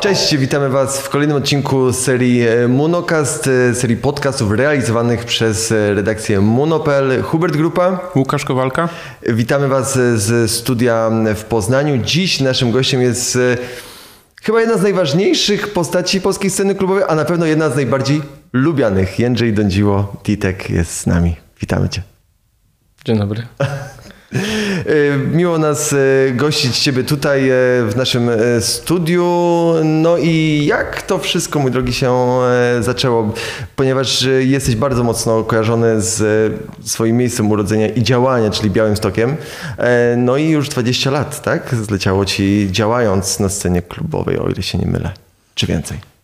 Cześć, witamy Was w kolejnym odcinku serii e, Monocast, e, serii podcastów realizowanych przez e, redakcję Monopel. Hubert Grupa. Łukasz Kowalka. Witamy Was z studia w Poznaniu. Dziś naszym gościem jest chyba jedna z najważniejszych postaci polskiej sceny klubowej, a na pewno jedna z najbardziej lubianych. Jędrzej Dądziło, Titek jest z nami. Witamy Cię. Dzień dobry. E, miło nas e, gościć Ciebie tutaj e, w naszym studiu. No i jak to wszystko, mój drogi, się zaczęło? Ponieważ jesteś bardzo mocno kojarzony z swoim miejscem urodzenia i działania, czyli Białym Stokiem. No i już 20 lat, tak? Zleciało Ci działając na scenie klubowej, o ile się nie mylę. Czy więcej?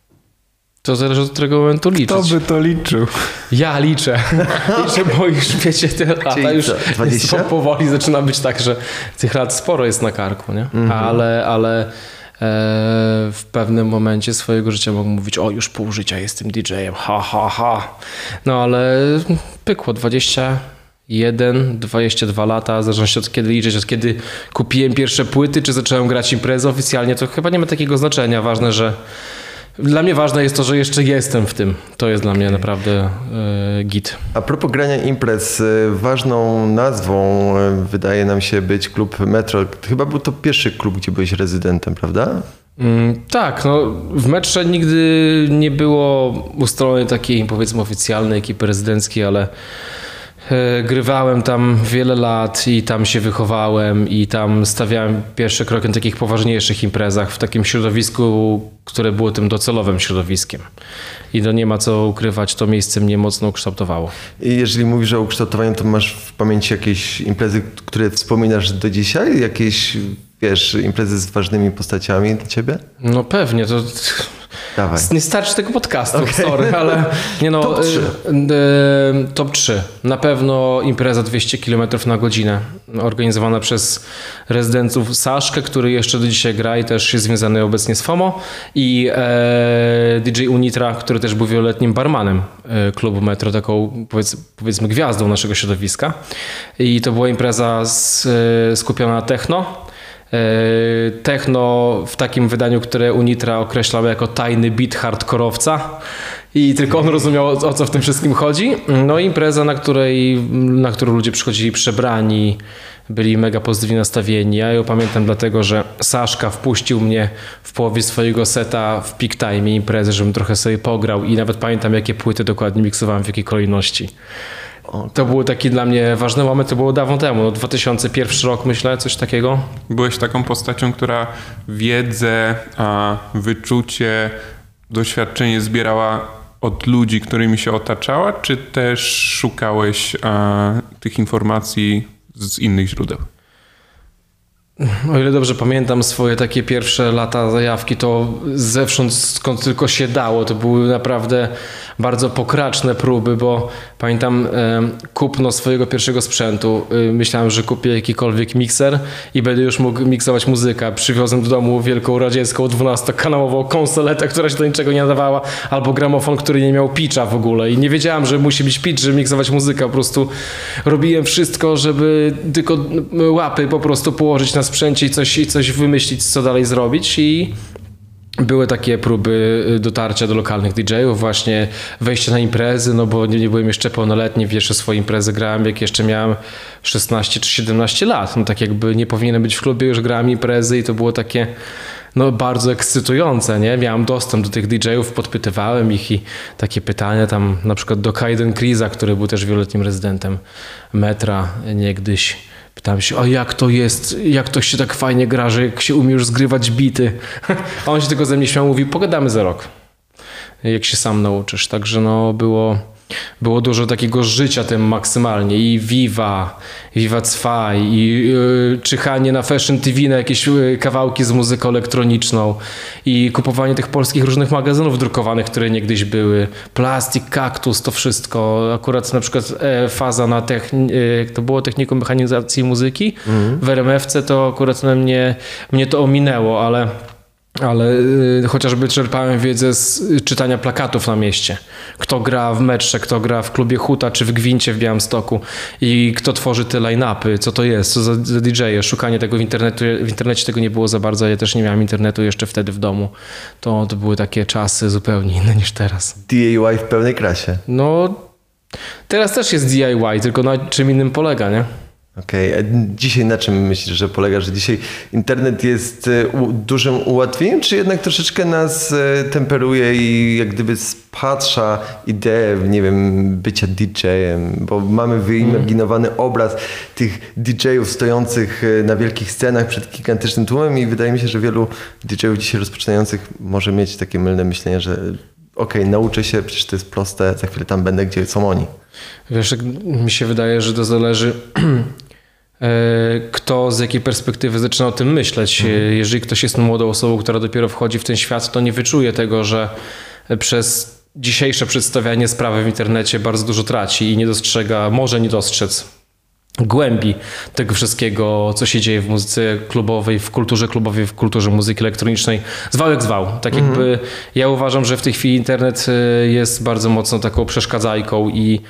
To zależy od którego momentu liczyć. Kto by to liczył? Ja liczę. liczę, bo już wiecie, te lata już 20? powoli zaczyna być tak, że tych lat sporo jest na karku, nie? Mhm. Ale, ale e, w pewnym momencie swojego życia mogę mówić, o już pół życia jestem DJ-em, ha, ha, ha. No ale pykło 21, 22 lata, w zależności od kiedy liczyć, od kiedy kupiłem pierwsze płyty, czy zacząłem grać imprezę oficjalnie, to chyba nie ma takiego znaczenia. Ważne, że dla mnie ważne jest to, że jeszcze jestem w tym. To jest dla mnie naprawdę y, git. A propos grania imprez, e, ważną nazwą e, wydaje nam się być klub Metro. Chyba był to pierwszy klub, gdzie byłeś rezydentem, prawda? Mm, tak, no w metrze nigdy nie było ustalonej takiej powiedzmy oficjalnej ekipy rezydenckiej, ale grywałem tam wiele lat i tam się wychowałem i tam stawiałem pierwsze kroki na takich poważniejszych imprezach w takim środowisku, które było tym docelowym środowiskiem. I to nie ma co ukrywać, to miejsce mnie mocno ukształtowało. I jeżeli mówisz o ukształtowaniu, to masz w pamięci jakieś imprezy, które wspominasz do dzisiaj? Jakieś, wiesz, imprezy z ważnymi postaciami dla ciebie? No pewnie, to Dawaj. Nie starczy tego podcastu, okay. sorry, ale nie no. Top 3. Y, y, top 3. Na pewno impreza 200 km na godzinę, organizowana przez rezydentów Saszkę, który jeszcze do dzisiaj gra i też jest związany obecnie z FOMO i e, DJ Unitra, który też był wieloletnim barmanem e, klubu Metro, taką powiedz, powiedzmy gwiazdą naszego środowiska. I to była impreza z, e, skupiona na techno techno w takim wydaniu, które Unitra określał jako tajny beat hardkorowca i tylko on rozumiał o co w tym wszystkim chodzi. No impreza, na, której, na którą ludzie przychodzili przebrani, byli mega pozytywnie nastawieni. Ja ją pamiętam dlatego, że Saszka wpuścił mnie w połowie swojego seta w peak time imprezy, żebym trochę sobie pograł i nawet pamiętam jakie płyty dokładnie miksowałem w jakiej kolejności. To był taki dla mnie ważny moment, to było dawno temu, no 2001 rok myślę, coś takiego. Byłeś taką postacią, która wiedzę, wyczucie, doświadczenie zbierała od ludzi, którymi się otaczała, czy też szukałeś tych informacji z innych źródeł? O ile dobrze pamiętam swoje takie pierwsze lata zajawki, to zewsząd skąd tylko się dało. To były naprawdę bardzo pokraczne próby, bo pamiętam kupno swojego pierwszego sprzętu. E, myślałem, że kupię jakikolwiek mikser i będę już mógł miksować muzykę. Przywiozłem do domu wielką radziecką 12-kanałową konsoletę, która się do niczego nie nadawała, albo gramofon, który nie miał pitcha w ogóle. I nie wiedziałem, że musi być pitch, żeby miksować muzykę. Po prostu robiłem wszystko, żeby tylko łapy po prostu położyć na sprzęcie i coś, i coś wymyślić, co dalej zrobić. I były takie próby y, dotarcia do lokalnych DJ-ów, właśnie wejścia na imprezy, no bo nie, nie byłem jeszcze pełnoletni, pierwsze swoje imprezy grałem jak jeszcze miałem 16 czy 17 lat. No tak jakby nie powinienem być w klubie, już grałem imprezy i to było takie no bardzo ekscytujące, nie? Miałem dostęp do tych DJ-ów, podpytywałem ich i takie pytania tam na przykład do Kaiden Kriza, który był też wieloletnim rezydentem metra niegdyś Pytałem się, a jak to jest, jak to się tak fajnie gra, że jak się umiesz zgrywać bity. A on się tylko ze mnie śmiał, mówi, pogadamy za rok, jak się sam nauczysz. Także no było było dużo takiego życia tym maksymalnie i Viva, Viva Cwaj i yy, czyhanie na Fashion TV na jakieś yy, kawałki z muzyką elektroniczną i kupowanie tych polskich różnych magazynów drukowanych, które niegdyś były. Plastik, kaktus, to wszystko. Akurat na przykład e, faza na techni- e, to było techniką mechanizacji muzyki. Mhm. W RMFC to akurat na mnie, mnie to ominęło, ale ale y, chociażby czerpałem wiedzę z czytania plakatów na mieście. Kto gra w metrze, kto gra w klubie Huta czy w Gwincie w Białymstoku i kto tworzy te line-upy, co to jest, co za, za DJ-e. Szukanie tego w, internetu, w internecie tego nie było za bardzo, ja też nie miałem internetu jeszcze wtedy w domu. To, to były takie czasy zupełnie inne niż teraz. DIY w pełnej krasie. No, teraz też jest DIY, tylko na czym innym polega, nie? Okej, okay. dzisiaj na czym myślisz, że polega, że dzisiaj internet jest e, dużym ułatwieniem, czy jednak troszeczkę nas e, temperuje i jak gdyby spatrza ideę, nie wiem, bycia DJ-em, bo mamy wyimaginowany mm. obraz tych DJ-ów stojących e, na wielkich scenach przed gigantycznym tłumem i wydaje mi się, że wielu DJ-ów dzisiaj rozpoczynających może mieć takie mylne myślenie, że okej, okay, nauczę się, przecież to jest proste, za chwilę tam będę, gdzie są oni. Wiesz, mi się wydaje, że to zależy kto z jakiej perspektywy zaczyna o tym myśleć. Mhm. Jeżeli ktoś jest młodą osobą, która dopiero wchodzi w ten świat, to nie wyczuje tego, że przez dzisiejsze przedstawianie sprawy w internecie bardzo dużo traci i nie dostrzega, może nie dostrzec głębi tego wszystkiego, co się dzieje w muzyce klubowej, w kulturze klubowej, w kulturze muzyki elektronicznej. Zwał jak zwał. Tak mhm. jakby ja uważam, że w tej chwili internet e, jest bardzo mocno taką przeszkadzajką i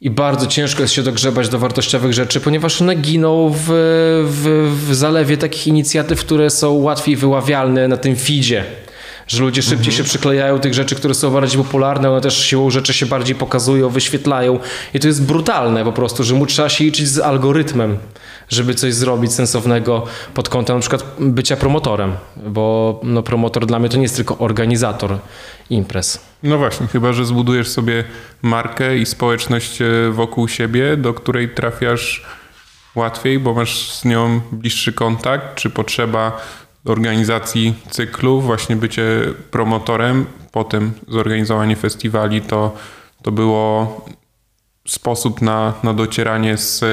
i bardzo ciężko jest się dogrzebać do wartościowych rzeczy, ponieważ one giną w, w, w zalewie takich inicjatyw, które są łatwiej wyławialne na tym feedzie że ludzie szybciej mhm. się przyklejają tych rzeczy, które są bardziej popularne, one też siłą rzeczy się bardziej pokazują, wyświetlają i to jest brutalne po prostu, że mu trzeba się liczyć z algorytmem, żeby coś zrobić sensownego pod kątem na przykład bycia promotorem, bo no, promotor dla mnie to nie jest tylko organizator imprez. No właśnie, chyba że zbudujesz sobie markę i społeczność e, wokół siebie, do której trafiasz łatwiej, bo masz z nią bliższy kontakt, czy potrzeba organizacji cyklu, właśnie bycie promotorem, potem zorganizowanie festiwali, to, to było sposób na, na docieranie z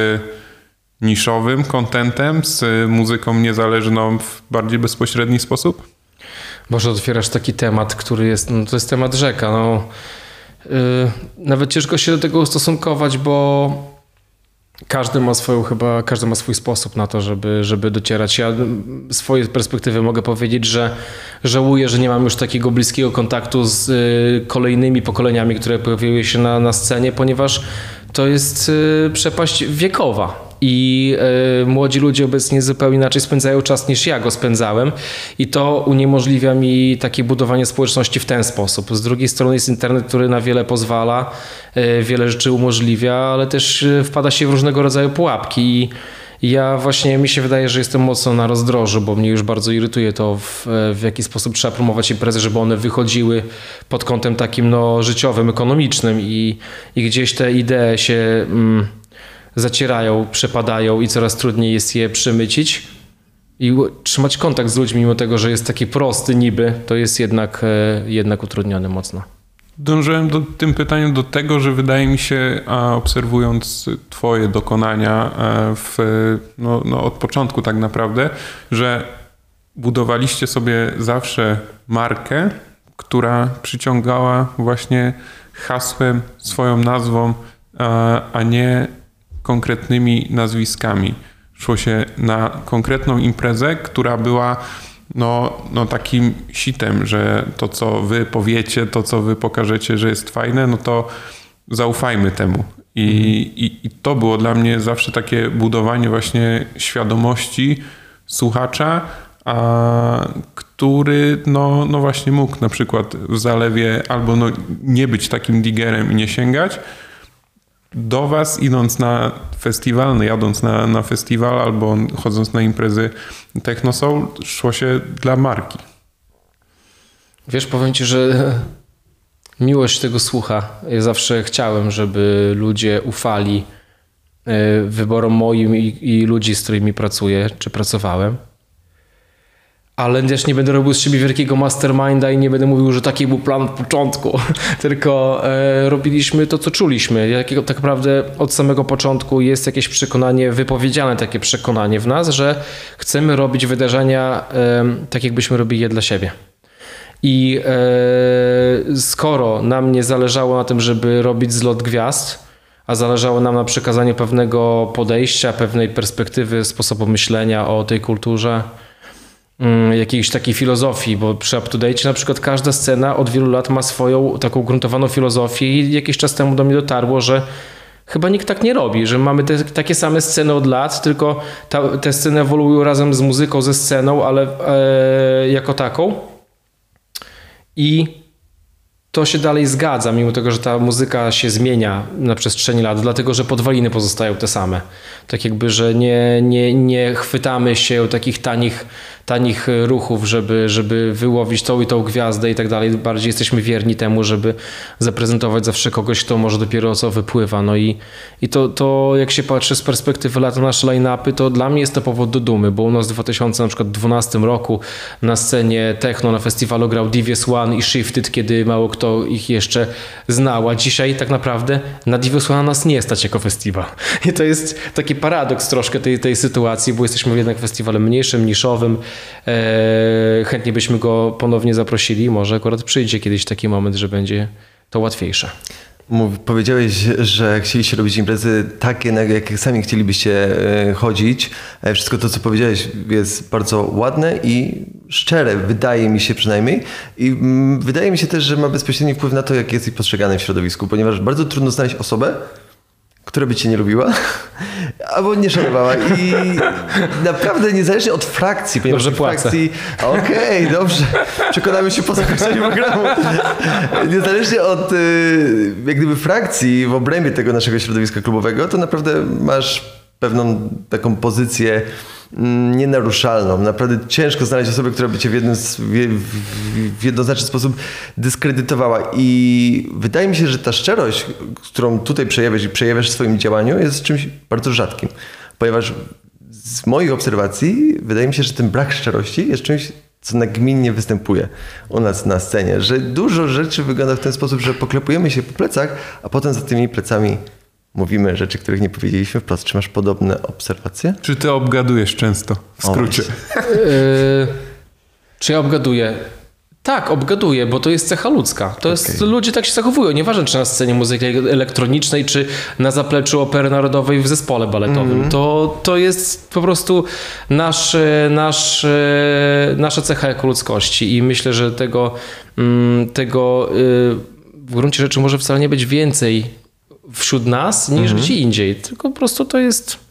niszowym kontentem, z muzyką niezależną w bardziej bezpośredni sposób? Może otwierasz taki temat, który jest, no to jest temat rzeka. No, yy, nawet ciężko się do tego ustosunkować, bo każdy ma swoją chyba, każdy ma swój sposób na to, żeby, żeby docierać. Ja z swojej perspektywy mogę powiedzieć, że żałuję, że nie mam już takiego bliskiego kontaktu z y, kolejnymi pokoleniami, które pojawiły się na, na scenie, ponieważ to jest y, przepaść wiekowa i y, młodzi ludzie obecnie zupełnie inaczej spędzają czas niż ja go spędzałem. I to uniemożliwia mi takie budowanie społeczności w ten sposób. Z drugiej strony jest internet, który na wiele pozwala, y, wiele rzeczy umożliwia, ale też y, wpada się w różnego rodzaju pułapki. I ja właśnie mi się wydaje, że jestem mocno na rozdrożu, bo mnie już bardzo irytuje to, w, w jaki sposób trzeba promować imprezy, żeby one wychodziły pod kątem takim no, życiowym, ekonomicznym. I, i gdzieś te idee się mm, zacierają, przepadają i coraz trudniej jest je przemycić. I trzymać kontakt z ludźmi, mimo tego, że jest taki prosty niby, to jest jednak, e, jednak utrudniony mocno. Dążyłem do tym pytaniem do tego, że wydaje mi się, a obserwując Twoje dokonania e, w, no, no od początku tak naprawdę, że budowaliście sobie zawsze markę, która przyciągała właśnie hasłem, swoją nazwą, a nie konkretnymi nazwiskami. Szło się na konkretną imprezę, która była no, no takim sitem, że to, co wy powiecie, to, co wy pokażecie, że jest fajne, no to zaufajmy temu. I, mhm. i, i to było dla mnie zawsze takie budowanie właśnie świadomości słuchacza, a, który no, no właśnie mógł na przykład w zalewie albo no nie być takim digerem i nie sięgać, do Was idąc na festiwal, jadąc na, na festiwal albo chodząc na imprezy Technosoul, szło się dla marki. Wiesz, powiem Ci, że miłość tego słucha. Ja zawsze chciałem, żeby ludzie ufali e, wyborom moim i, i ludzi, z którymi pracuję, czy pracowałem ale też nie będę robił z siebie wielkiego masterminda i nie będę mówił, że taki był plan od początku, tylko e, robiliśmy to, co czuliśmy. Jakiego, tak naprawdę od samego początku jest jakieś przekonanie, wypowiedziane takie przekonanie w nas, że chcemy robić wydarzenia e, tak, jakbyśmy robili je dla siebie. I e, skoro nam nie zależało na tym, żeby robić zlot gwiazd, a zależało nam na przekazaniu pewnego podejścia, pewnej perspektywy, sposobu myślenia o tej kulturze, jakiejś takiej filozofii, bo przy UpToDate na przykład każda scena od wielu lat ma swoją taką gruntowaną filozofię i jakiś czas temu do mnie dotarło, że chyba nikt tak nie robi, że mamy te, takie same sceny od lat, tylko ta, te sceny ewoluują razem z muzyką, ze sceną, ale e, jako taką. I to się dalej zgadza, mimo tego, że ta muzyka się zmienia na przestrzeni lat, dlatego że podwaliny pozostają te same. Tak jakby, że nie, nie, nie chwytamy się takich tanich tanich ruchów, żeby, żeby wyłowić tą i tą gwiazdę i tak dalej. Bardziej jesteśmy wierni temu, żeby zaprezentować zawsze kogoś, kto może dopiero co wypływa. No i, i to, to jak się patrzy z perspektywy lat na nasze line-upy, to dla mnie jest to powód do dumy, bo u nas w 2012 roku na scenie techno na festiwalu grał Devious One i Shifted, kiedy mało kto ich jeszcze znał, a dzisiaj tak naprawdę na Devious One nas nie stać jako festiwal. I to jest taki paradoks troszkę tej, tej sytuacji, bo jesteśmy jednak festiwalem mniejszym, niszowym, chętnie byśmy go ponownie zaprosili. Może akurat przyjdzie kiedyś taki moment, że będzie to łatwiejsze. Mów, powiedziałeś, że chcieliście robić imprezy takie, na jakie sami chcielibyście e, chodzić. E, wszystko to, co powiedziałeś, jest bardzo ładne i szczere, wydaje mi się przynajmniej. I mm, wydaje mi się też, że ma bezpośredni wpływ na to, jak jesteś postrzegany w środowisku, ponieważ bardzo trudno znaleźć osobę, która by cię nie lubiła? Albo nie szanowała. I naprawdę niezależnie od frakcji, ponieważ dobrze frakcji, okej, okay, dobrze, przekonamy się po zakończeniu programu. Niezależnie od y, jak gdyby frakcji w obrębie tego naszego środowiska klubowego, to naprawdę masz pewną taką pozycję mm, nienaruszalną. Naprawdę ciężko znaleźć osobę, która by cię w, jednym, w jednoznaczny sposób dyskredytowała. I wydaje mi się, że ta szczerość, którą tutaj przejawiasz i przejawiasz w swoim działaniu, jest czymś bardzo rzadkim. Ponieważ z moich obserwacji wydaje mi się, że ten brak szczerości jest czymś, co nagminnie występuje u nas na scenie. Że dużo rzeczy wygląda w ten sposób, że poklepujemy się po plecach, a potem za tymi plecami mówimy rzeczy, których nie powiedzieliśmy wprost. Czy masz podobne obserwacje? Czy ty obgadujesz często? W skrócie. yy, czy ja obgaduję? Tak, obgaduję, bo to jest cecha ludzka. To okay. jest, ludzie tak się zachowują. Nieważne, czy na scenie muzyki elektronicznej, czy na zapleczu opery narodowej w zespole baletowym. Mm. To, to jest po prostu nasz, nasz, nasza cecha jako ludzkości i myślę, że tego, mm, tego w gruncie rzeczy może wcale nie być więcej wśród nas niż mhm. gdzie indziej. Tylko po prostu to jest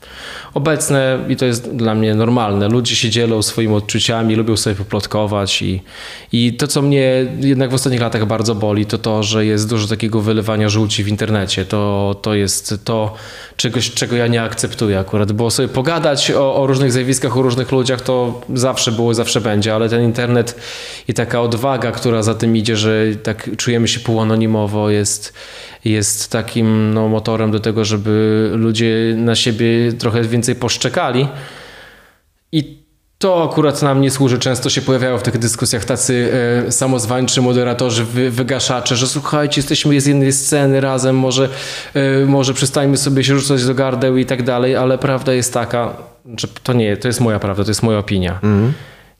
obecne i to jest dla mnie normalne. Ludzie się dzielą swoimi odczuciami, lubią sobie poplotkować i, i to, co mnie jednak w ostatnich latach bardzo boli, to to, że jest dużo takiego wylewania żółci w internecie. To, to jest to czegoś, czego ja nie akceptuję akurat, bo sobie pogadać o, o różnych zjawiskach, o różnych ludziach to zawsze było, zawsze będzie, ale ten internet i taka odwaga, która za tym idzie, że tak czujemy się półanonimowo jest jest takim no, motorem do tego, żeby ludzie na siebie trochę więcej poszczekali. I to akurat nam nie służy. Często się pojawiają w tych dyskusjach tacy e, samozwańczy moderatorzy, wy, wygaszacze, że słuchajcie, jesteśmy z jednej sceny razem, może, e, może przestańmy sobie się rzucać do gardeł i tak dalej, ale prawda jest taka, że to nie, to jest moja prawda, to jest moja opinia. Mm.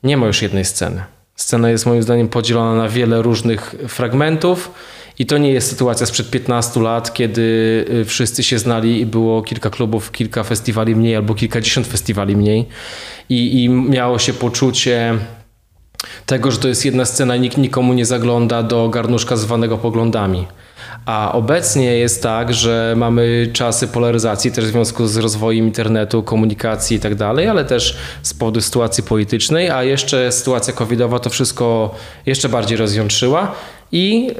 Nie ma już jednej sceny. Scena jest moim zdaniem podzielona na wiele różnych fragmentów i to nie jest sytuacja sprzed 15 lat, kiedy y, wszyscy się znali i było kilka klubów, kilka festiwali mniej albo kilkadziesiąt festiwali mniej. I, i miało się poczucie tego, że to jest jedna scena nikt nikomu nie zagląda do garnuszka zwanego poglądami. A obecnie jest tak, że mamy czasy polaryzacji też w związku z rozwojem internetu, komunikacji i tak dalej, ale też z powodu sytuacji politycznej, a jeszcze sytuacja covidowa to wszystko jeszcze bardziej rozjątrzyła i, yy,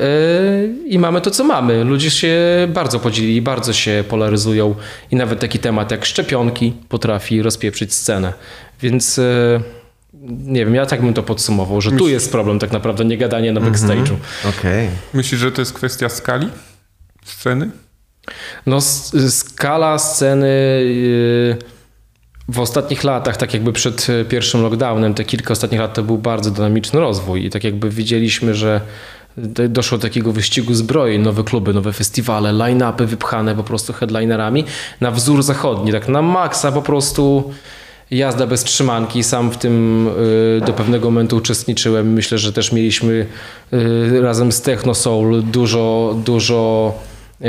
I mamy to, co mamy. Ludzie się bardzo podzielili, bardzo się polaryzują i nawet taki temat jak szczepionki potrafi rozpieprzyć scenę. Więc yy, nie wiem, ja tak bym to podsumował, że tu jest problem tak naprawdę, nie gadanie na backstage'u. Mhm. Okay. Myślisz, że to jest kwestia skali sceny? No skala sceny... Yy, w ostatnich latach, tak jakby przed pierwszym lockdownem, te kilka ostatnich lat to był bardzo dynamiczny rozwój i tak jakby widzieliśmy, że doszło do takiego wyścigu zbroi, nowe kluby, nowe festiwale, line-upy wypchane po prostu headlinerami na wzór zachodni, tak na maksa po prostu jazda bez trzymanki. Sam w tym y, do pewnego momentu uczestniczyłem. Myślę, że też mieliśmy y, razem z Techno Soul dużo, dużo y,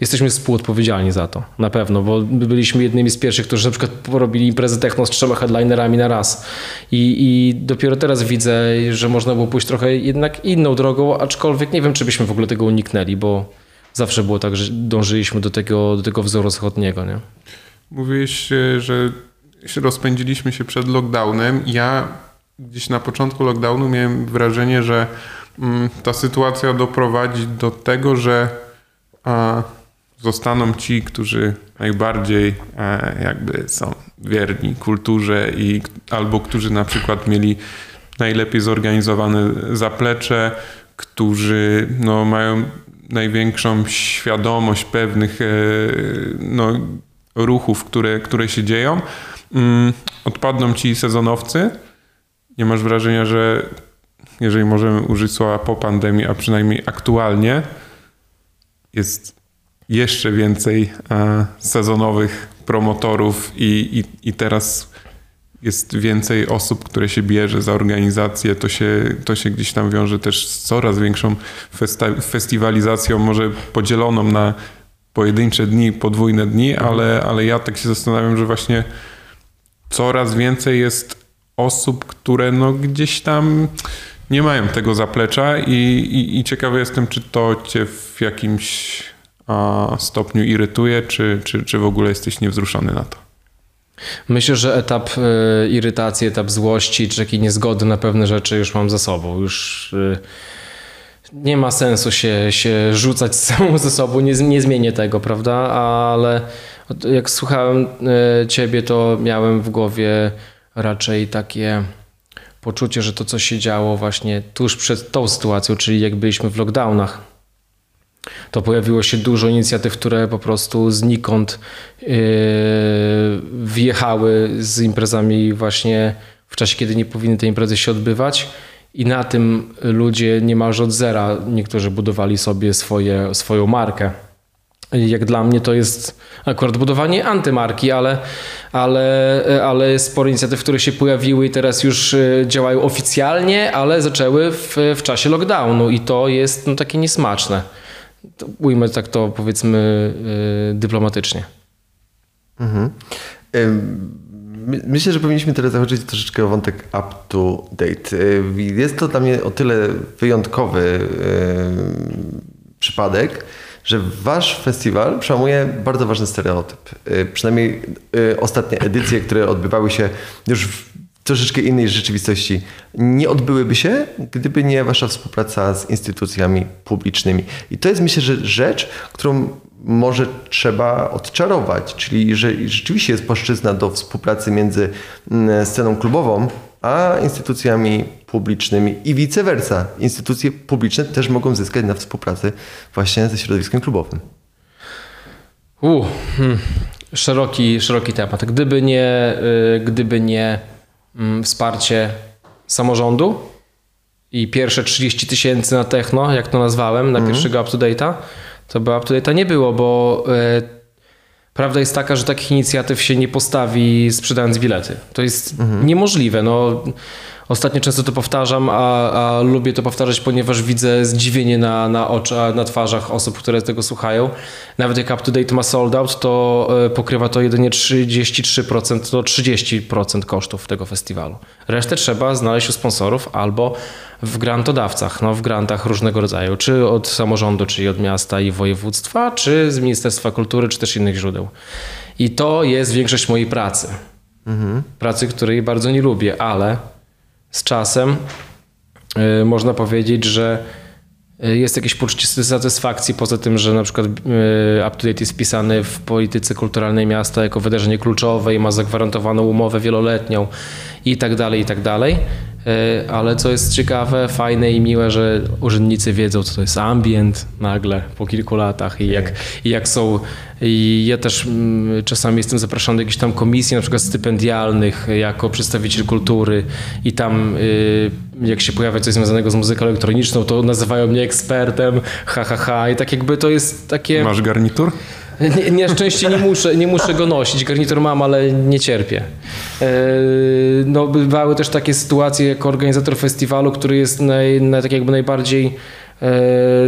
Jesteśmy współodpowiedzialni za to, na pewno, bo byliśmy jednymi z pierwszych, którzy na przykład porobili imprezę techno z trzema headlinerami na raz. I, I dopiero teraz widzę, że można było pójść trochę jednak inną drogą, aczkolwiek nie wiem, czy byśmy w ogóle tego uniknęli, bo zawsze było tak, że dążyliśmy do tego, do tego wzoru zachodniego. Nie? Mówiłeś, e, że rozpędziliśmy się przed lockdownem. Ja gdzieś na początku lockdownu miałem wrażenie, że mm, ta sytuacja doprowadzi do tego, że a, zostaną ci, którzy najbardziej e, jakby są wierni kulturze i albo którzy na przykład mieli najlepiej zorganizowane zaplecze, którzy no, mają największą świadomość pewnych e, no, ruchów, które, które się dzieją. Mm, odpadną ci sezonowcy. Nie masz wrażenia, że jeżeli możemy użyć słowa po pandemii, a przynajmniej aktualnie, jest jeszcze więcej e, sezonowych promotorów i, i, i teraz jest więcej osób, które się bierze za organizację, to się, to się gdzieś tam wiąże też z coraz większą festa- festiwalizacją, może podzieloną na pojedyncze dni, podwójne dni, ale, ale ja tak się zastanawiam, że właśnie coraz więcej jest osób, które no gdzieś tam nie mają tego zaplecza i, i, i ciekawy jestem, czy to cię w jakimś stopniu irytuje, czy, czy, czy w ogóle jesteś niewzruszony na to? Myślę, że etap y, irytacji, etap złości, czy takiej niezgody na pewne rzeczy już mam za sobą. Już y, nie ma sensu się, się rzucać samą ze sobą, nie, nie zmienię tego, prawda? Ale jak słuchałem y, ciebie, to miałem w głowie raczej takie poczucie, że to, co się działo właśnie tuż przed tą sytuacją, czyli jak byliśmy w lockdownach, to pojawiło się dużo inicjatyw, które po prostu znikąd yy, wjechały z imprezami właśnie w czasie, kiedy nie powinny te imprezy się odbywać. I na tym ludzie niemalże od zera niektórzy budowali sobie swoje, swoją markę. Jak dla mnie to jest akurat budowanie antymarki, ale, ale, ale sporo inicjatyw, które się pojawiły i teraz już e, działają oficjalnie, ale zaczęły w, w czasie lockdownu i to jest no, takie niesmaczne. To ujmę tak to powiedzmy yy, dyplomatycznie. Mhm. Myślę, że powinniśmy teraz zahaczyć troszeczkę o wątek up to date. Jest to dla mnie o tyle wyjątkowy przypadek, że wasz festiwal przełamuje bardzo ważny stereotyp. Przynajmniej ostatnie edycje, które odbywały się już w troszeczkę innej rzeczywistości nie odbyłyby się, gdyby nie wasza współpraca z instytucjami publicznymi. I to jest myślę, że rzecz, którą może trzeba odczarować, czyli że rzeczywiście jest płaszczyzna do współpracy między mm, sceną klubową a instytucjami publicznymi i vice versa. Instytucje publiczne też mogą zyskać na współpracy właśnie ze środowiskiem klubowym. Uh, hmm. szeroki, szeroki temat. Gdyby nie, y, gdyby nie wsparcie samorządu i pierwsze 30 tysięcy na techno, jak to nazwałem, na mm. pierwszego up-to-date'a, to by up-to-date'a nie było, bo e, prawda jest taka, że takich inicjatyw się nie postawi sprzedając bilety. To jest mm. niemożliwe. No, Ostatnio często to powtarzam, a, a, lubię to powtarzać, ponieważ widzę zdziwienie na, na oczach, na twarzach osób, które tego słuchają. Nawet jak UpToDate ma sold out, to e, pokrywa to jedynie 33% do 30% kosztów tego festiwalu. Resztę trzeba znaleźć u sponsorów albo w grantodawcach, no w grantach różnego rodzaju, czy od samorządu, czyli od miasta i województwa, czy z Ministerstwa Kultury, czy też innych źródeł. I to jest większość mojej pracy. Mhm. Pracy, której bardzo nie lubię, ale z czasem y, można powiedzieć, że y, jest jakieś poczucie satysfakcji poza tym, że na przykład y, UpToDate jest wpisany w polityce kulturalnej miasta jako wydarzenie kluczowe i ma zagwarantowaną umowę wieloletnią i tak dalej, i tak dalej. E, ale co jest ciekawe, fajne i miłe, że urzędnicy wiedzą, co to jest ambient nagle po kilku latach i jak, i jak są. I ja też mm, czasami jestem zapraszany do jakichś tam komisji, na przykład stypendialnych, jako przedstawiciel kultury, i tam y, jak się pojawia coś związanego z muzyką elektroniczną, to nazywają mnie ekspertem, ha, ha, ha. I tak jakby to jest takie. Masz garnitur? Nie, nie szczęście nie muszę, nie muszę go nosić. Garnitur mam, ale nie cierpię. E, no, bywały też takie sytuacje jako organizator festiwalu, który jest naj, tak jakby najbardziej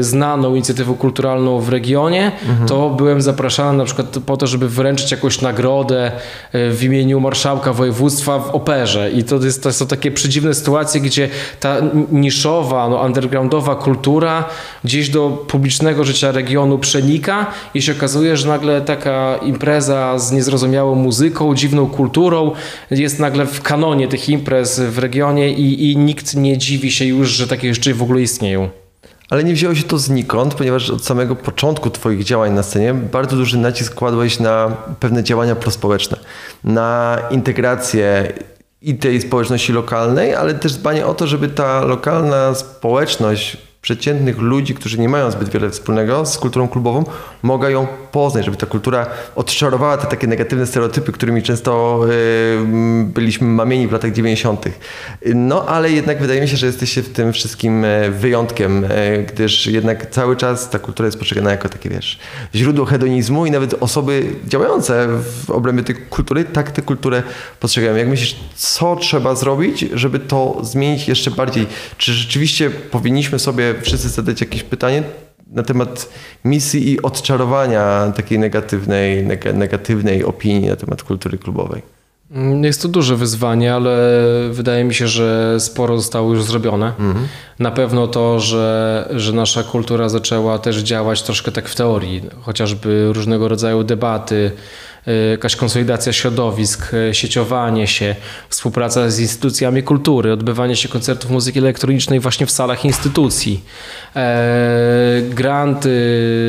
znaną inicjatywą kulturalną w regionie, to byłem zapraszany na przykład po to, żeby wręczyć jakąś nagrodę e, w imieniu marszałka województwa w operze. I to, jest, to są takie przedziwne sytuacje, gdzie ta niszowa, no, undergroundowa kultura gdzieś do publicznego życia regionu przenika i się okazuje, że nagle taka impreza z niezrozumiałą muzyką, dziwną kulturą jest nagle w kanonie tych imprez w regionie i, i nikt nie dziwi się już, że takie rzeczy w ogóle istnieją. Ale nie wzięło się to znikąd, ponieważ od samego początku Twoich działań na scenie bardzo duży nacisk kładłeś na pewne działania prospołeczne, na integrację i tej społeczności lokalnej, ale też dbanie o to, żeby ta lokalna społeczność przeciętnych ludzi, którzy nie mają zbyt wiele wspólnego z kulturą klubową, mogła ją poznać, żeby ta kultura odczarowała te takie negatywne stereotypy, którymi często y, byliśmy mamieni w latach 90. No ale jednak wydaje mi się, że jesteście w tym wszystkim e, wyjątkiem, e, gdyż jednak cały czas ta kultura jest postrzegana jako takie, wiesz, źródło hedonizmu i nawet osoby działające w obrębie tej kultury tak tę kulturę postrzegają. Jak myślisz, co trzeba zrobić, żeby to zmienić jeszcze bardziej? Czy rzeczywiście powinniśmy sobie wszyscy zadać jakieś pytanie na temat misji i odczarowania takiej negatywnej, neg- negatywnej opinii na temat kultury klubowej? Mm, Jest to duże wyzwanie, ale wydaje mi się, że sporo zostało już zrobione. Na pewno to, że, że nasza kultura zaczęła też działać troszkę tak w teorii, chociażby różnego rodzaju debaty, jakaś konsolidacja środowisk, y, sieciowanie się, współpraca z instytucjami kultury, odbywanie się koncertów muzyki elektronicznej właśnie w salach instytucji, e, granty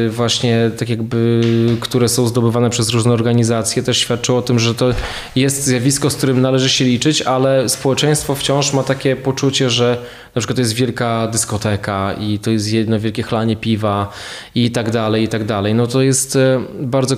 właśnie tak jakby, które są zdobywane przez różne organizacje też świadczą o tym, że to jest zjawisko, z którym należy się liczyć, ale społeczeństwo wciąż ma takie poczucie, że na przykład to jest wielka dyskoteka i to jest jedno wielkie chlanie piwa i tak dalej, i tak dalej. No to jest e, bardzo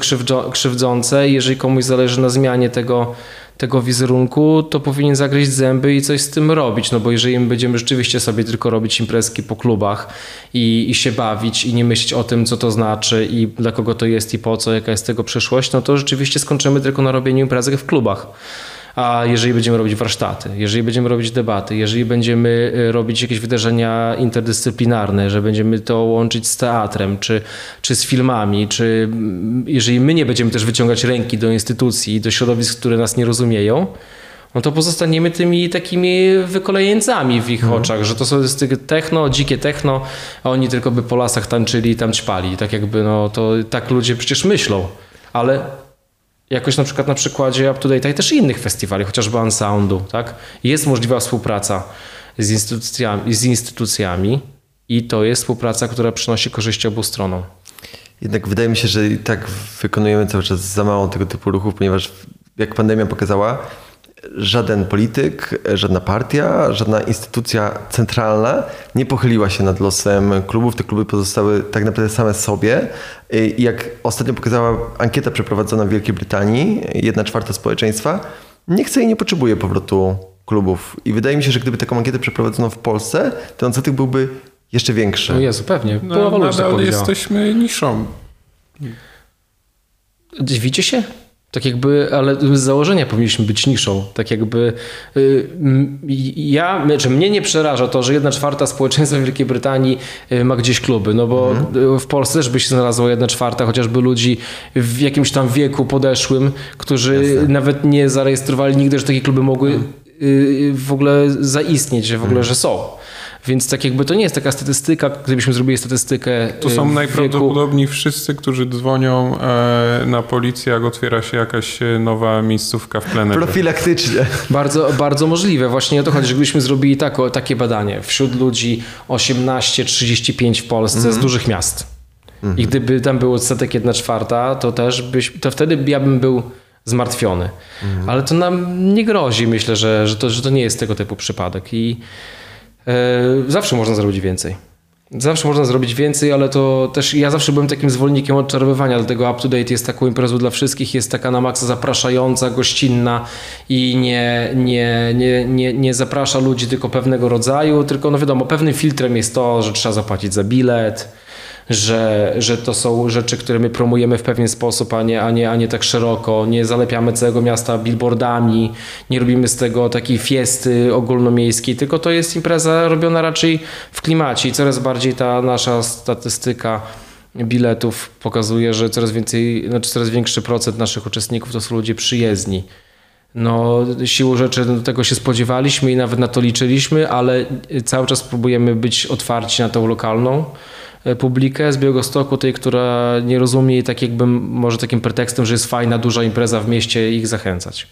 krzywdzące. Jeżeli komuś zależy na zmianie tego, tego wizerunku, to powinien zagryźć zęby i coś z tym robić, no bo jeżeli my będziemy rzeczywiście sobie tylko robić imprezki po klubach i, i się bawić i nie myśleć o tym, co to znaczy i dla kogo to jest i po co, jaka jest tego przyszłość, no to rzeczywiście skończymy tylko na robieniu imprezek w klubach. A jeżeli będziemy robić warsztaty, jeżeli będziemy robić debaty, jeżeli będziemy y, robić jakieś wydarzenia interdyscyplinarne, że będziemy to łączyć z teatrem, czy, czy z filmami, czy mm, jeżeli my nie będziemy też wyciągać ręki do instytucji, do środowisk, które nas nie rozumieją, no to pozostaniemy tymi takimi wykolejeńcami w ich oczach, że to są jest techno, dzikie techno, a oni tylko by po lasach tańczyli i tam ćpali. Tak jakby, no to tak ludzie przecież myślą, ale jakoś na przykład na przykładzie Up to Date i też innych festiwali, chociażby Unsoundu, tak? Jest możliwa współpraca z instytucjami, z instytucjami i to jest współpraca, która przynosi korzyści obu stronom. Jednak wydaje mi się, że i tak wykonujemy cały czas za mało tego typu ruchów, ponieważ jak pandemia pokazała, żaden polityk, żadna partia, żadna instytucja centralna nie pochyliła się nad losem klubów. Te kluby pozostały tak naprawdę same sobie. I jak ostatnio pokazała ankieta przeprowadzona w Wielkiej Brytanii, jedna czwarta społeczeństwa nie chce i nie potrzebuje powrotu klubów. I wydaje mi się, że gdyby taką ankietę przeprowadzono w Polsce, to odsetek byłby jeszcze większy. No Jezu, pewnie. No, nadal jesteśmy niszą. Dziwicie się? Tak jakby, ale z założenia powinniśmy być niszą. Tak jakby y, ja, znaczy mnie nie przeraża to, że jedna czwarta społeczeństwa Wielkiej Brytanii y, ma gdzieś kluby, no bo y, w Polsce też by się znalazło jedna czwarta chociażby ludzi w jakimś tam wieku podeszłym, którzy nawet nie zarejestrowali nigdy, że takie kluby mogły y, w ogóle zaistnieć, że w ogóle, że są. Więc tak jakby to nie jest taka statystyka, gdybyśmy zrobili statystykę To y, są najprawdopodobniej wszyscy, którzy dzwonią e, na policję, jak otwiera się jakaś e, nowa miejscówka w plenerze. Profilaktycznie. Bardzo, bardzo możliwe. Właśnie o to chodzi, że gdybyśmy zrobili tak, takie badanie wśród ludzi 18-35 w Polsce z dużych miast. I gdyby tam był odsetek 1 czwarta, to też byś, to wtedy ja bym był zmartwiony. Ale to nam nie grozi, myślę, że, że, to, że to nie jest tego typu przypadek. I e, zawsze można zrobić więcej. Zawsze można zrobić więcej, ale to też ja zawsze byłem takim zwolennikiem odczarowywania, dlatego Up to Date jest taką imprezą dla wszystkich, jest taka na maksa zapraszająca, gościnna i nie, nie, nie, nie, nie zaprasza ludzi tylko pewnego rodzaju, tylko no wiadomo, pewnym filtrem jest to, że trzeba zapłacić za bilet, że, że to są rzeczy, które my promujemy w pewien sposób, a nie, a, nie, a nie tak szeroko. Nie zalepiamy całego miasta billboardami, nie robimy z tego takiej fiesty ogólnomiejskiej, tylko to jest impreza robiona raczej w klimacie i coraz bardziej ta nasza statystyka biletów pokazuje, że coraz więcej, znaczy coraz większy procent naszych uczestników to są ludzie przyjezdni. No, siłą rzeczy do tego się spodziewaliśmy i nawet na to liczyliśmy, ale cały czas próbujemy być otwarci na tą lokalną publikę z Białegostoku, tej, która nie rozumie i tak jakby może takim pretekstem, że jest fajna, duża impreza w mieście ich zachęcać.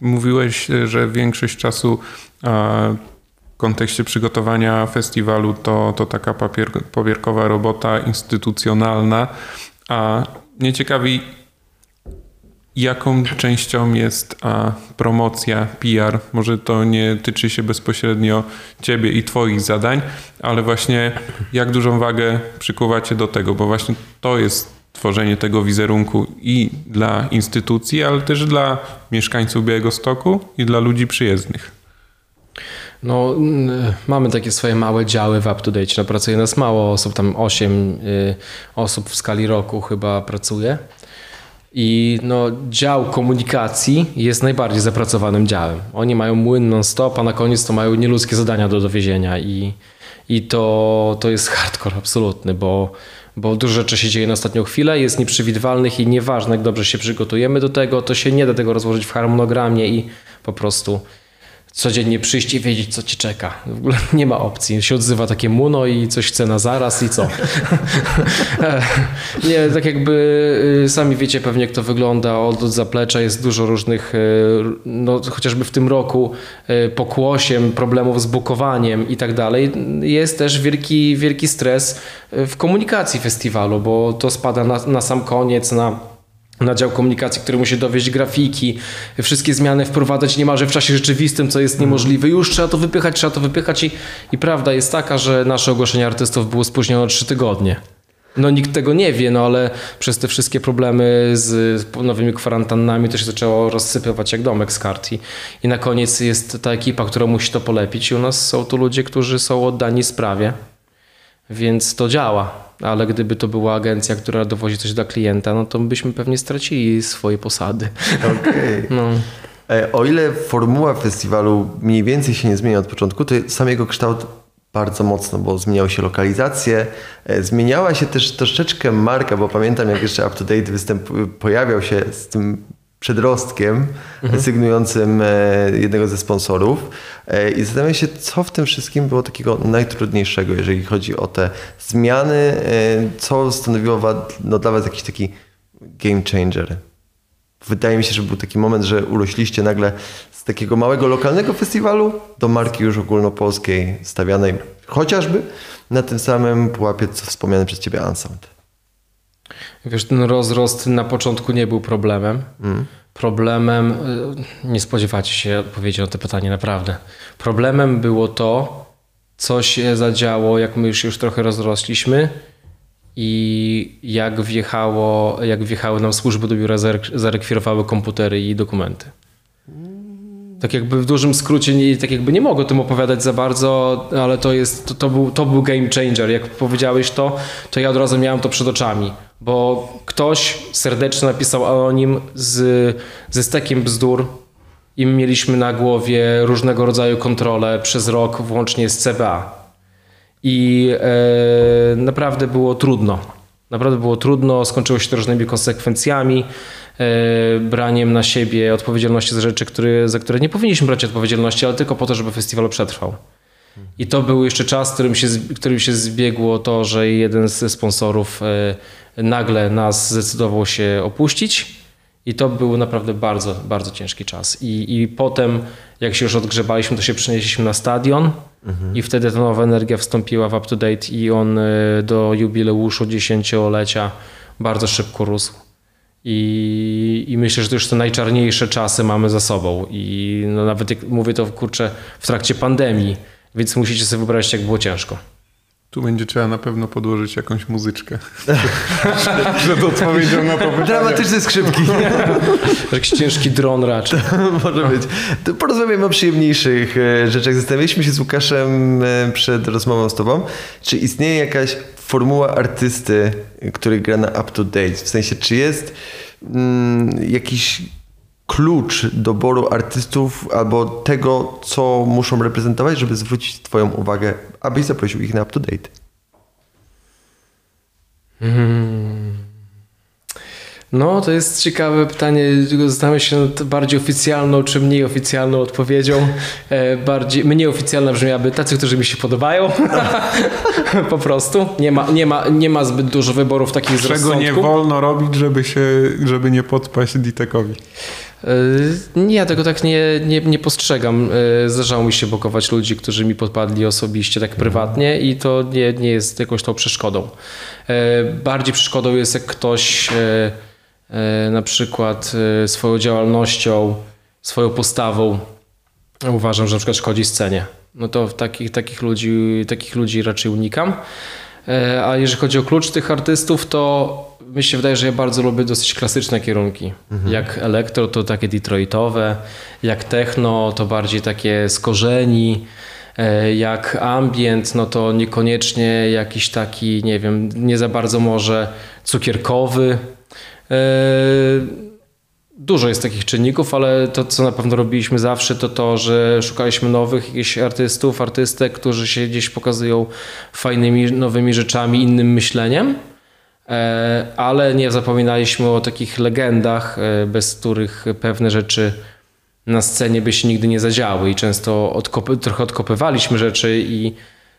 Mówiłeś, że większość czasu w kontekście przygotowania festiwalu to, to taka papier, papierkowa robota instytucjonalna, a mnie ciekawi, jaką częścią jest a, promocja, PR. Może to nie tyczy się bezpośrednio ciebie i twoich zadań, ale właśnie jak dużą wagę przykuwacie do tego, bo właśnie to jest tworzenie tego wizerunku i dla instytucji, ale też dla mieszkańców Białego Stoku i dla ludzi przyjezdnych. No, mamy takie swoje małe działy w UpToDate. No, pracuje nas mało osób, tam 8 y, osób w skali roku chyba pracuje. I no, dział komunikacji jest najbardziej zapracowanym działem. Oni mają młyn non-stop, a na koniec to mają nieludzkie zadania do dowiezienia i, i to, to jest hardcore absolutny, bo, bo dużo rzeczy się dzieje na ostatnią chwilę, jest nieprzewidywalnych i nieważne jak dobrze się przygotujemy do tego, to się nie da tego rozłożyć w harmonogramie i po prostu codziennie przyjść i wiedzieć, co ci czeka. W ogóle nie ma opcji. Się odzywa takie muno i coś chce na zaraz i co. nie, tak jakby y, sami wiecie pewnie, jak to wygląda od, od zaplecza. Jest dużo różnych, y, no chociażby w tym roku y, pokłosiem, problemów z bukowaniem i tak dalej. Jest też wielki, wielki stres w komunikacji festiwalu, bo to spada na, na sam koniec, na na dział komunikacji, który musi dowieść grafiki, wszystkie zmiany wprowadzać niemalże w czasie rzeczywistym, co jest niemożliwe. Już trzeba to wypychać, trzeba to wypychać i, i prawda jest taka, że nasze ogłoszenie artystów było spóźnione o trzy tygodnie. No nikt tego nie wie, no ale przez te wszystkie problemy z nowymi kwarantannami to się zaczęło rozsypywać jak domek z kart i, i na koniec jest ta ekipa, która musi to polepić i u nas są tu ludzie, którzy są oddani sprawie, więc to działa ale gdyby to była agencja, która dowozi coś dla klienta, no to byśmy pewnie stracili swoje posady. Okay. No. E, o ile formuła festiwalu mniej więcej się nie zmienia od początku, to sam jego kształt bardzo mocno, bo zmieniały się lokalizacje, e, zmieniała się też troszeczkę marka, bo pamiętam jak jeszcze Up to Date występ pojawiał się z tym przedrostkiem mhm. sygnującym e, jednego ze sponsorów. E, I zastanawiam się, co w tym wszystkim było takiego najtrudniejszego, jeżeli chodzi o te zmiany, e, co stanowiło no, dla Was jakiś taki game changer. Wydaje mi się, że był taki moment, że urośliście nagle z takiego małego lokalnego festiwalu do marki już ogólnopolskiej, stawianej chociażby na tym samym pułapie, co wspomniany przez Ciebie Unsound. Wiesz, ten rozrost na początku nie był problemem. Mm. Problemem, y, nie spodziewacie się odpowiedzi na to pytanie, naprawdę. Problemem było to, co się zadziało, jak my już, już trochę rozrośliśmy i jak, wjechało, jak wjechały nam służby do biura, zarekwirowały komputery i dokumenty. Tak jakby w dużym skrócie, nie, tak jakby nie mogę o tym opowiadać za bardzo, ale to jest, to, to, był, to był game changer. Jak powiedziałeś to, to ja od razu miałem to przed oczami bo ktoś serdecznie napisał anonim z, ze stekiem bzdur i mieliśmy na głowie różnego rodzaju kontrole przez rok, włącznie z CBA. I e, naprawdę było trudno. Naprawdę było trudno, skończyło się to różnymi konsekwencjami, e, braniem na siebie odpowiedzialności za rzeczy, które, za które nie powinniśmy brać odpowiedzialności, ale tylko po to, żeby festiwal przetrwał. I to był jeszcze czas, którym się, którym się zbiegło to, że jeden ze sponsorów e, nagle nas zdecydował się opuścić. I to był naprawdę bardzo, bardzo ciężki czas. I, I potem, jak się już odgrzebaliśmy, to się przenieśliśmy na stadion mhm. i wtedy ta nowa energia wstąpiła w up-to-date i on e, do jubileuszu dziesięciolecia bardzo szybko rósł. I, I myślę, że to już te najczarniejsze czasy mamy za sobą. I no nawet jak mówię to kurczę w trakcie pandemii, więc musicie sobie wyobrazić, jak było ciężko. Tu będzie trzeba na pewno podłożyć jakąś muzyczkę. Przed odpowiedzią na to pytanie. Dramatyczne skrzypki. Jakiś ciężki dron raczej. Może być. To porozmawiamy o przyjemniejszych e, rzeczach. Zastanawialiśmy się z Łukaszem e, przed rozmową z tobą, czy istnieje jakaś formuła artysty, który gra na up to date? W sensie, czy jest mm, jakiś klucz doboru artystów albo tego, co muszą reprezentować, żeby zwrócić Twoją uwagę, abyś zaprosił ich na up to date? No, to jest ciekawe pytanie. Zastanawiam się nad bardziej oficjalną czy mniej oficjalną odpowiedzią. E, bardziej, mniej oficjalna brzmiałaby tacy, którzy mi się podobają. po prostu. Nie ma, nie, ma, nie ma zbyt dużo wyborów takich z Czego rozsądku. nie wolno robić, żeby się, żeby nie podpaść Ditekowi? E, Nie, ja tego tak nie, nie, nie postrzegam. E, Zdarzało mi się blokować ludzi, którzy mi podpadli osobiście, tak prywatnie i to nie, nie jest jakąś tą przeszkodą. E, Bardziej przeszkodą jest, jak ktoś na przykład swoją działalnością, swoją postawą uważam, że na przykład szkodzi scenie. No to takich, takich, ludzi, takich ludzi raczej unikam. E, A jeżeli chodzi o klucz tych artystów, to mi się wydaje, że ja bardzo lubię dosyć klasyczne kierunki. Jak elektro to takie detroitowe, jak techno to bardziej takie z korzeni, e, jak ambient no to niekoniecznie jakiś taki, nie wiem, nie za bardzo może cukierkowy. Dużo jest takich czynników, ale to, co na pewno robiliśmy zawsze, to to, że szukaliśmy nowych jakichś artystów, artystek, którzy się gdzieś pokazują fajnymi, nowymi rzeczami, innym myśleniem, e, ale nie zapominaliśmy o takich legendach, e, bez których pewne rzeczy na scenie by się nigdy nie zadziały. I często odkopy, trochę odkopywaliśmy rzeczy i,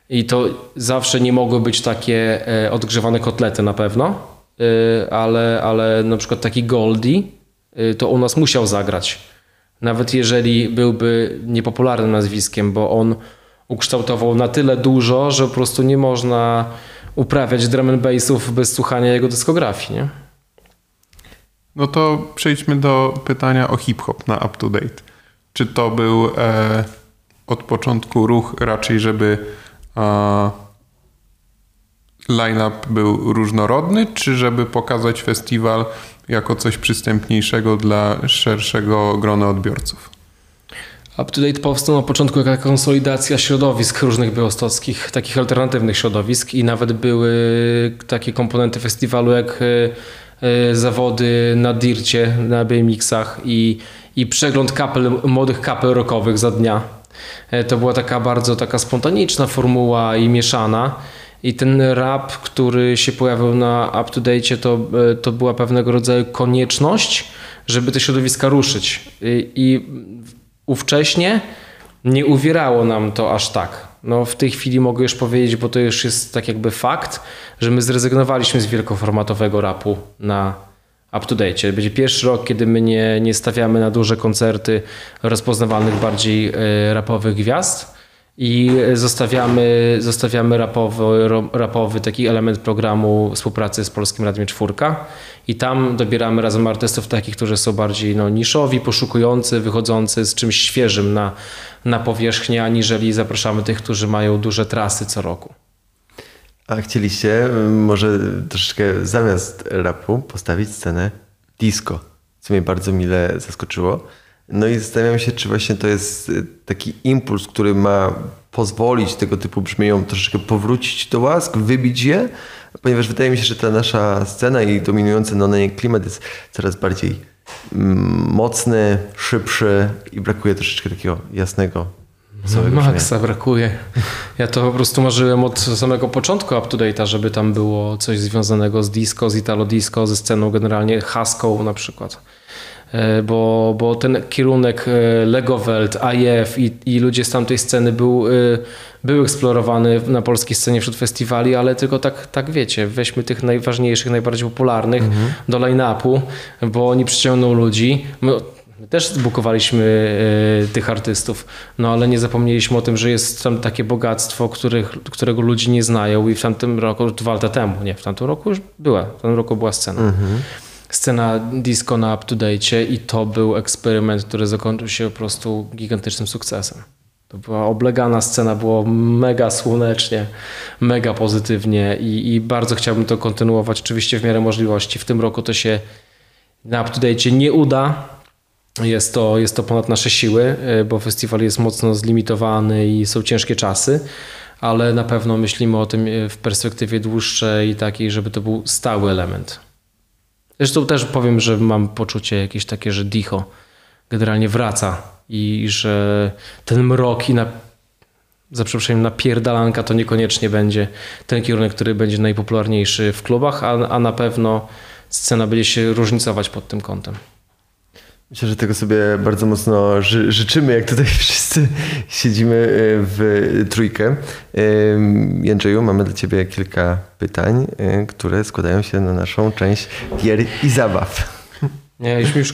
i to zawsze nie mogły być takie e, odgrzewane kotlety na pewno, ale, ale na przykład taki Goldie to u nas musiał zagrać. Nawet jeżeli byłby niepopularnym nazwiskiem, bo on ukształtował na tyle dużo, że po prostu nie można uprawiać drum and bassów bez słuchania jego dyskografii. Nie? No to przejdźmy do pytania o hip-hop na up to date. Czy to był e, od początku ruch raczej, żeby e, line-up był różnorodny, czy żeby pokazać festiwal jako coś przystępniejszego dla szerszego grona odbiorców? UpToDate powstał na początku jako konsolidacja środowisk różnych białostockich, takich alternatywnych środowisk i nawet były takie komponenty festiwalu jak e, e, zawody na dircie, na BMX-ach i, i przegląd kapel, młodych kapel rockowych za dnia. E, To była taka bardzo taka spontaniczna formuła i mieszana. I ten rap, który się pojawił na UpToDate, to, e, to była pewnego rodzaju konieczność, żeby te środowiska ruszyć. I, i ówcześnie nie uwierało nam to aż tak. No w tej chwili mogę już powiedzieć, bo to już jest tak jakby fakt, że my zrezygnowaliśmy z wielkoformatowego rapu na up-to-date. Będzie pierwszy rok, kiedy my nie, nie stawiamy na duże koncerty rozpoznawalnych bardziej e, rapowych gwiazd i zostawiamy, zostawiamy rapowy, rapowy taki element programu współpracy z Polskim Radiem Czwórka i tam dobieramy razem artystów takich, którzy są bardziej no, niszowi, poszukujący, wychodzący z czymś świeżym na, na powierzchnię, aniżeli zapraszamy tych, którzy mają duże trasy co roku. A chcieliście y, może troszeczkę zamiast rapu postawić scenę disco, co mnie bardzo mile zaskoczyło. No i zastanawiam się, czy właśnie to jest y, taki impuls, który ma pozwolić tego typu brzmieniom troszeczkę powrócić do łask, wybić je, ponieważ wydaje mi się, że ta nasza scena i dominujący na niej klimat jest coraz bardziej mm, mocny, szybszy i brakuje troszeczkę takiego jasnego. Maxa brakuje. Ja to po prostu marzyłem od samego początku UpToDate'a, żeby tam było coś związanego z disco, z italo disco, ze sceną generalnie haską na przykład. E, Bo, bo ten kierunek e, Lego Welt, IF i, i ludzie z tamtej sceny był, e, był eksplorowany na polskiej scenie wśród festiwali, ale tylko tak, tak wiecie, weźmy tych najważniejszych, najbardziej popularnych do line-upu, bo oni przyciągną ludzi. My, My też zbukowaliśmy e, tych artystów, no ale nie zapomnieliśmy o tym, że jest tam takie bogactwo, których, którego ludzie nie znają i w tamtym roku, dwa lata temu, nie, w tamtym roku już była, w tamtym roku była scena. Scena disco na up-to-date i to był eksperyment, który zakończył się po prostu gigantycznym sukcesem. To była oblegana scena, było mega słonecznie, mega pozytywnie i, i bardzo chciałbym to kontynuować, oczywiście w miarę możliwości. W tym roku to się na up-to-date nie uda, jest to, jest to ponad nasze siły, y, bo festiwal jest mocno zlimitowany i są ciężkie czasy, ale na pewno myślimy o tym e, w perspektywie dłuższej, takiej, żeby to był stały element. Zresztą też powiem, że mam poczucie jakieś takie, że Dicho generalnie wraca i że ten mrok i na, za przeproszeniem napierdalanka to niekoniecznie będzie ten kierunek, który będzie najpopularniejszy w klubach, a, a na pewno scena będzie się różnicować pod tym kątem. Myślę, że tego sobie bardzo mocno ży życzymy, jak tutaj wszyscy siedzimy e, w trójkę. Jędrzeju, mamy dla Ciebie kilka pytań, e, które składają się na naszą część gier i zabaw. Nie, już mi już.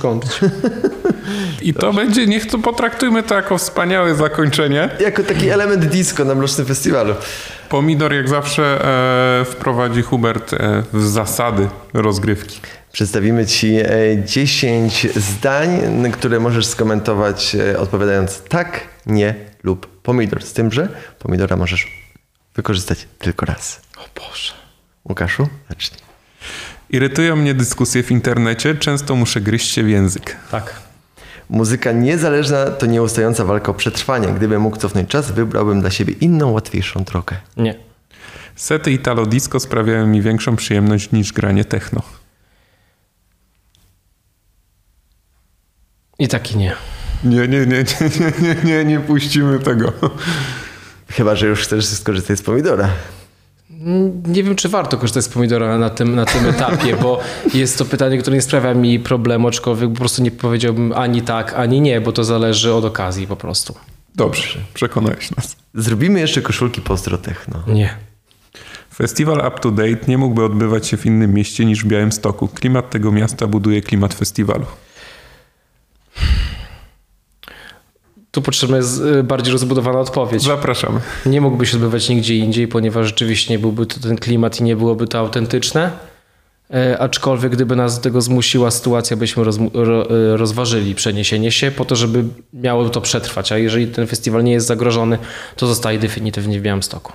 I to będzie, niech to potraktujmy to jako wspaniałe zakończenie. Jako taki element disco na Mrocznym Festiwalu. Pomidor jak zawsze e, wprowadzi Hubert e, w zasady rozgrywki. Przedstawimy Ci e, 10 zdań, n- które możesz skomentować e, odpowiadając tak, nie lub pomidor. Z tym, że pomidora możesz wykorzystać tylko raz. O Boże. Łukaszu, zacznij. Irytują mnie dyskusje w internecie, często muszę gryźć się w język. Tak. Muzyka niezależna to nieustająca walka o przetrwanie. Gdybym mógł cofnąć czas, wybrałbym dla siebie inną, łatwiejszą drogę. Nie. Sety Italo Disco sprawiają mi większą przyjemność niż granie techno. I taki nie. Nie, nie, nie, nie, nie, nie, nie, nie puścimy tego. Chyba, że już chcesz skorzystać z pomidora. Nie wiem, czy warto korzystać z pomidora na tym, na tym etapie, bo jest to pytanie, które nie sprawia mi problemu, aczkolwiek po prostu nie powiedziałbym ani tak, ani nie, bo to zależy od okazji po prostu. Dobrze, przekonałeś nas. Zrobimy jeszcze koszulki pozdrotechno. Nie. Festiwal Up to Date nie mógłby odbywać się w innym mieście niż w Białymstoku. Klimat tego miasta buduje klimat festiwalu. Tu potrzebna jest y, bardziej rozbudowana odpowiedź. Zapraszamy. Nie mógłby się odbywać nigdzie indziej, ponieważ rzeczywiście nie byłby to ten klimat i nie byłoby to autentyczne. E, aczkolwiek gdyby nas do tego zmusiła sytuacja, byśmy rozmu- ro, e, rozważyli przeniesienie się po to, żeby miało to przetrwać. A jeżeli ten festiwal nie jest zagrożony, to zostaje definitywnie w Białymstoku.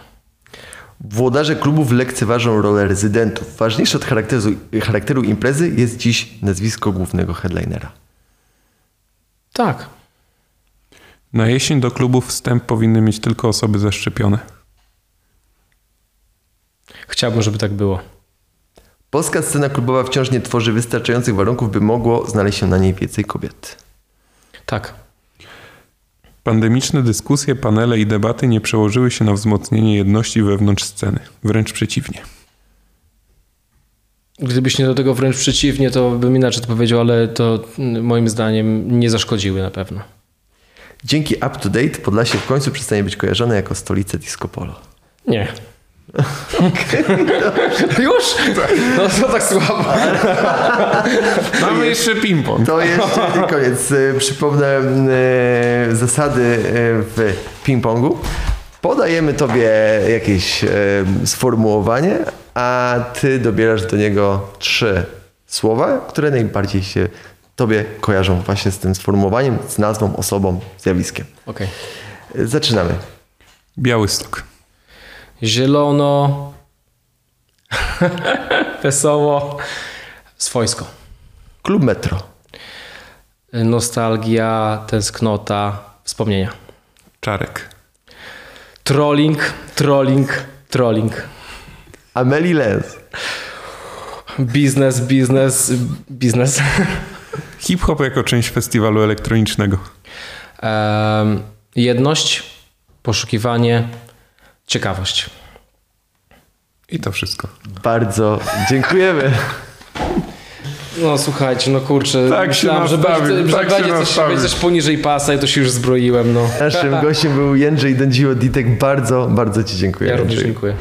Włodarze klubów lekceważą rolę rezydentów. Ważniejsze od charakteru, charakteru imprezy jest dziś nazwisko głównego headlinera. Tak. Na jesień do klubów wstęp powinny mieć tylko osoby zaszczepione. Chciałbym, żeby tak było. Polska scena klubowa wciąż nie tworzy wystarczających warunków, by mogło znaleźć się na niej więcej kobiet. Tak. Pandemiczne dyskusje, panele i debaty nie przełożyły się na wzmocnienie jedności wewnątrz sceny. Wręcz przeciwnie. Gdybyś nie do tego wręcz przeciwnie, to bym inaczej to powiedział, ale to mm, moim zdaniem nie zaszkodziły na pewno. Dzięki Up to Date Podlasie w końcu przestanie być kojarzone jako stolica disco polo. Nie. Już? No to tak słabo. Mamy jeszcze ping-pong. To jeszcze nie koniec. E, Przypomnę e, zasady e, w ping-pongu. Podajemy tobie jakieś sformułowanie, a ty dobierasz do niego trzy słowa, które najbardziej się tobie kojarzą właśnie z tym sformułowaniem, z nazwą, osobą, zjawiskiem. Okej. E, Zaczynamy. Białystok. Zielono. Wesoło. Swojsko. Klub Metro. Nostalgia, tęsknota, wspomnienia. Czarek. Trolling, trolling, trolling. Amelie Lenz. Biznes, biznes, biznes. Hip-hop jako część festiwalu elektronicznego. Em, jedność, poszukiwanie, ciekawość. I to wszystko. Bardzo dziękujemy. No słuchajcie, no kurczę. Tak się myślałem, że nastawił, będzie, że tak się będzie, coś, nastawił. będzie coś poniżej pasa i to się już zbroiłem. No. Naszym gościem był Jędrzej Dędziło Ditek. Bardzo, bardzo Ci dziękuję. Ja również dziękuję.